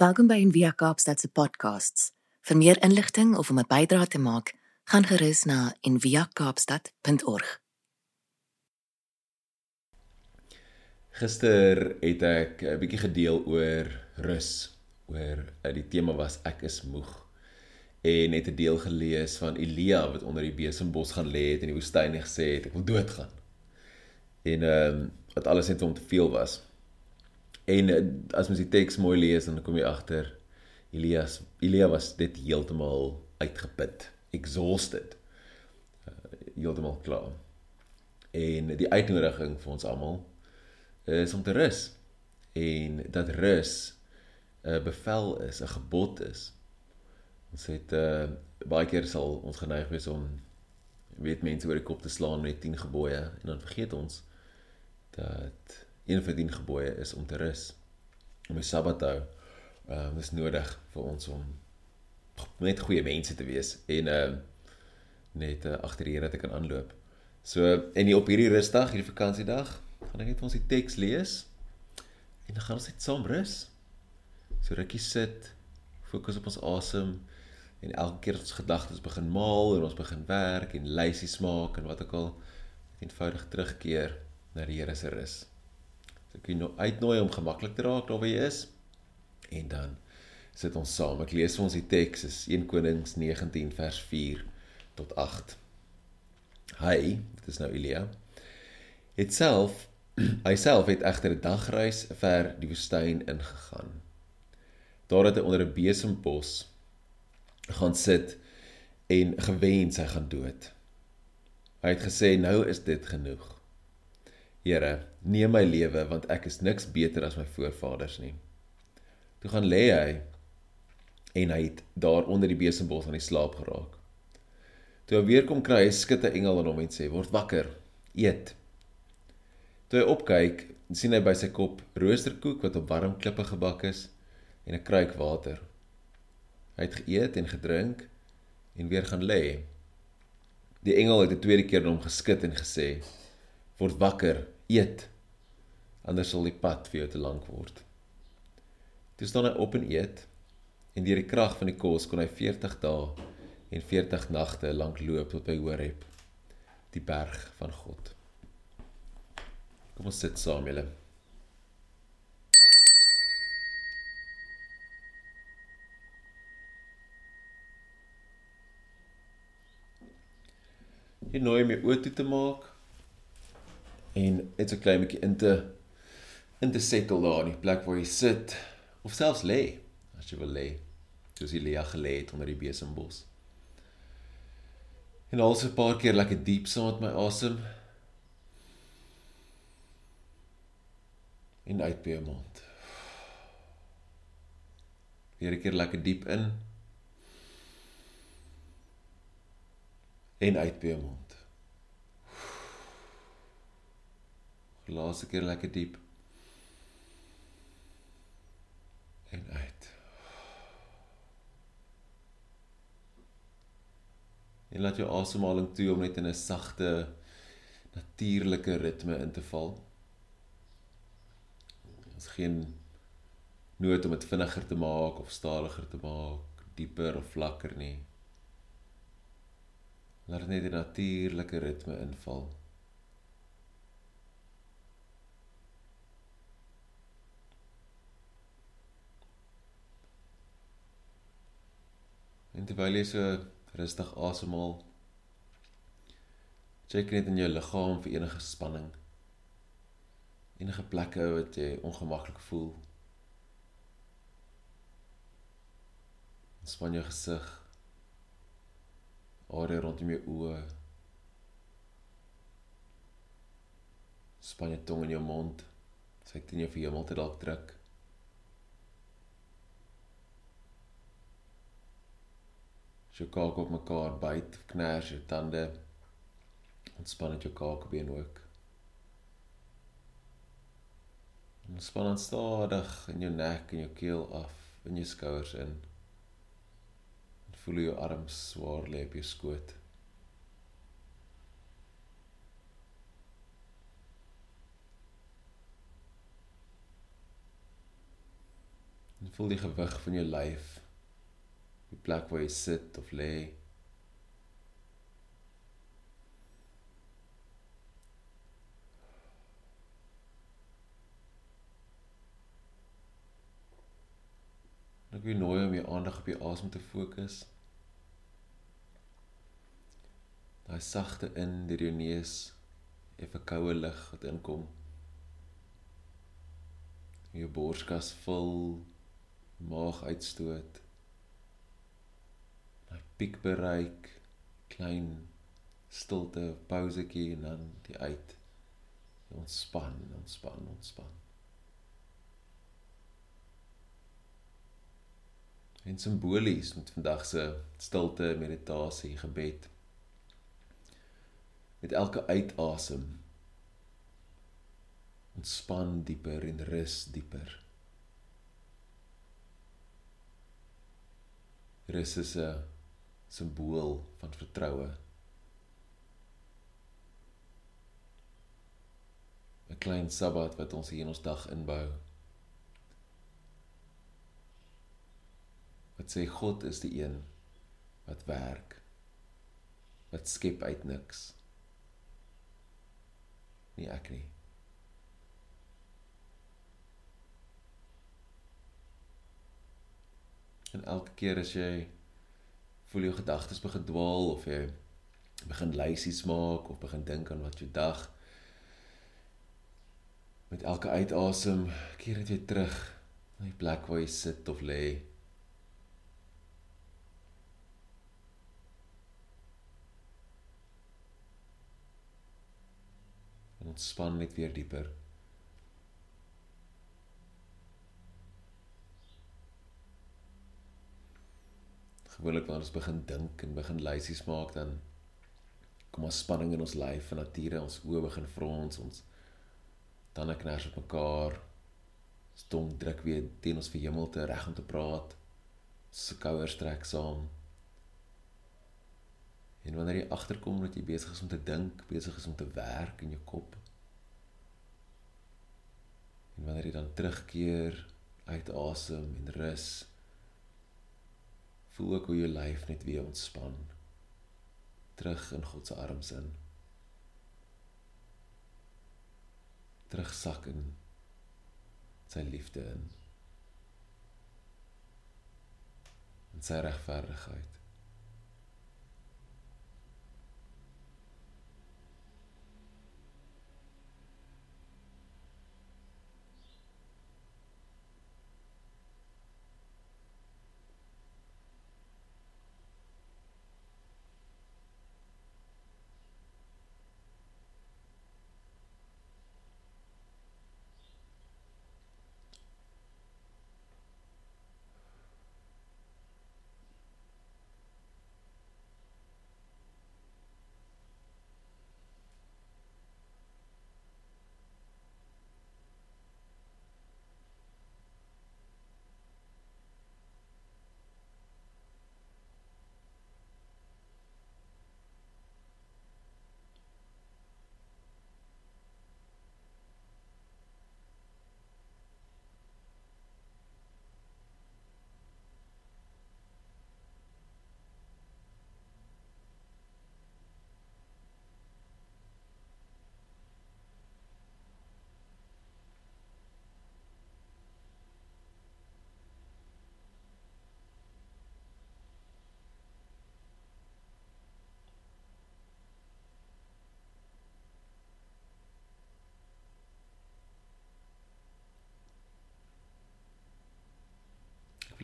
Welkom by Envia Kaapstad se podcasts. Vir meer inligting of om 'n bydrae te maak, gaan gerus na enviakaapstad.org. Gister het ek 'n bietjie gedeel oor rus, oor uh, die tema was ek is moeg. En het 'n deel gelees van Elia wat onder die besembos gaan lê het in die woestyn en gesê het ek wil doodgaan. En ehm um, wat alles net om te veel was. En uh, as mens die teks mooi lees dan kom jy agter Elias Elia was dit heeltemal uitgeput, exhausted. Uh, heeltemal klaar. En die uitnodiging vir ons almal is om te rus. En dat rus 'n bevel is, 'n gebod is. Ons het uh baie keer sal ons geneig wees om weet mense oor die kop te slaan met 10 gebooie en dan vergeet ons dat een van die gebooie is om te rus. Om die Sabbat te hou. Ehm uh, dis nodig vir ons om net goeie mense te wees en ehm uh, net uh, agter die Here te kan aanloop. So en hier op hierdie rusdag, hierdie vakansiedag, gaan ek net ons die teks lees en dan gaan ons net saam rus. So rukkie sit, fokus op ons asem en elke keer ons gedagtes begin maal en ons begin werk en lysies maak en wat ook al, eenvoudig terugkeer na die Here se rus. So ek wil nou uitnooi om gemaklik te raak daar waar jy is. En dan sit ons saam. Ek lees vir ons die teks is 1 Konings 19 vers 4 tot 8. Hy, dit is nou Elia. Het self hy self het egter 'n dagreis ver die woestyn ingegaan. Daar het hy onder 'n besembos gaan sit en gewens hy gaan dood. Hy het gesê nou is dit genoeg. Here, neem my lewe want ek is niks beter as my voorvaders nie. Toe gaan lê hy en hy het daar onder die besembos aan die slaap geraak. Toe hy weer kom kry, skud 'n engel aan hom en sê: "Word wakker, eet." Toe hy opkyk, sien hy by sy kop roosterkoek wat op warm klippe gebak is en 'n kruik water. Hy het geëet en gedrink en weer gaan lê. Die engel het 'n tweede keer na hom geskud en gesê: word wakker, eet. Anders sal die pad vir jou te lank word. Toe staan hy op en eet en deur die krag van die kos kon hy 40 dae en 40 nagte lank loop tot by Horeb, die berg van God. Kom ons sit saam julle. Jy nooi my oor toe te maak en net so klein bietjie in te in te settle daar in die plek waar jy sit of selfs lê as jy wil lê soos Elia gelê het onder die besembos. En also 'n paar keer lekker diep saam met my asem. En uit by jou mond. Weer 'n keer lekker diep in. En uit by jou mond. Laaste keer lekker diep. En uit. En laat jou asemhaling toe om net in 'n sagte natuurlike ritme in te val. Ons geen nood om dit vinniger te maak of stadiger te maak, dieper of vlakker nie. Laat net die natuurlike ritme inval. En terwyl jy so rustig asemhaal, check net in jou liggaam vir enige spanning. Enige plekke wat jy ongemaklik voel. Ontspan jou gesig. Area rondom jou oë. Span jou tong in jou mond. Het in jou vir jou mond dalk druk. Jou kaak op mekaar byt, kners jou tande. Ontspan net jou kaakbeen ook. Ontspan dan stadig in jou nek en jou keel af, in jou skouers in. En voel jou arms swaar lê op jou skoot. En voel die gewig van jou lyf. Die plek waar jy sit of lê. Ek wil nooi om jou aandag op jou asem te fokus. Daai sagte in deur jou neus, effe koue lug wat inkom. Jou borskas vul, maag uitstoot. Piek bereik, klein stilte, pausetjie en dan die uit. Ontspan, ontspan, ontspan. En simbolies met vandag se stilte, meditasie, gebed. Met elke uitasem ontspan dieper en rus dieper. Rus is 'n simbool van vertroue. 'n Klein sabbat wat ons hier in ons dag inbou. Wat sê God is die een wat werk. Wat skep uit niks. Nie ek nie. En elke keer as jy voel jou gedagtes begin dwaal of jy begin lysies maak of begin dink aan wat jou dag met elke uitasem keer dit weer terug na die plek waar jy sit of lê. En ontspan net weer dieper. Gewoonlik wanneer ons begin dink en begin lysies maak dan kom ons spanning in ons lyf van nature ons oë begin frons ons tande kners op mekaar stom druk weer teen ons verhemelte reg om te praat se skouers trek saam. En wanneer jy agterkom dat jy besig is om te dink besig is om te werk in jou kop en wanneer jy dan terugkeer uit asem en rus Voel ook hoe jou lyf net weer ontspan. Terug in God se arms in. Terugsak in sy liefde in. En sy regverdigheid.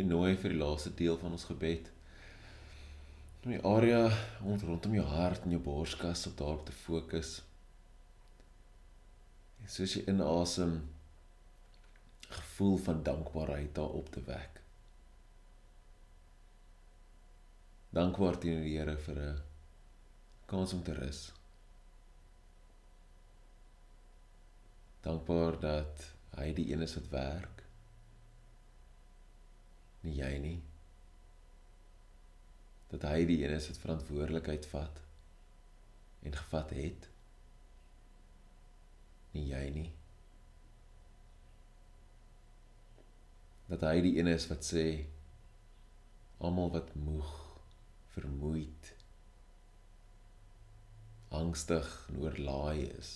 Jy nooi vir die laaste deel van ons gebed. Om die area rond rondom jou hart en jou borskas op daarop te fokus. En soos jy inasem gevoel van dankbaarheid daarop te wek. Dankbaar teenoor die Here vir 'n kans om te rus. Dankbaar dat hy die een is wat werk nie jy nie. Dat hy die een is wat verantwoordelikheid vat en gevat het. Nie jy nie. Dat hy die een is wat sê almal wat moeg, vermoeid, angstig en oorlaai is,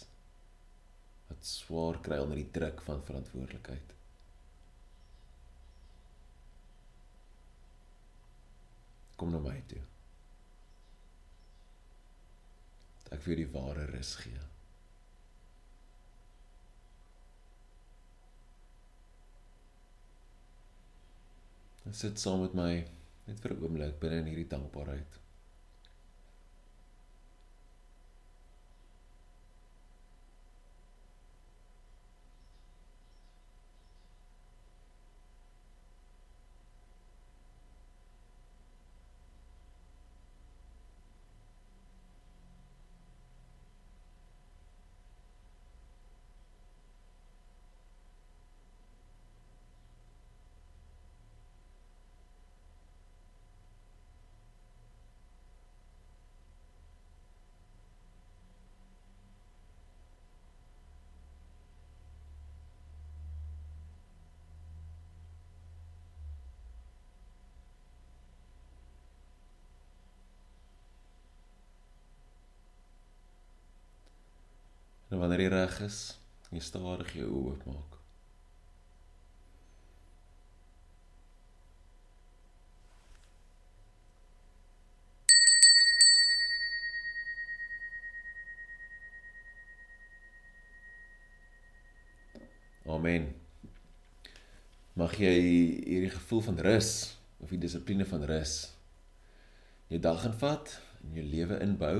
wat swaar kry onder die druk van verantwoordelikheid. Kom na my toe. Dat ek vir die ware rus gee. En sit saam met my net vir 'n oomblik binne in hierdie dankbaarheid. En wanneer jy reg is, jy stadig jou oë oopmaak. Amen. Mag jy hierdie gevoel van rus of die dissipline van rus jou dag invat en jou lewe inbou.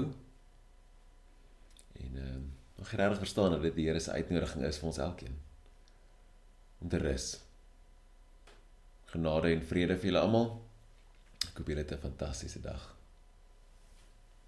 En ehm um, Mag jy regtig verstaan dat dit die Here se uitnodiging is vir ons elkeen om te rus. Genade en vrede vir julle almal. Ek hoop julle het 'n fantastiese dag.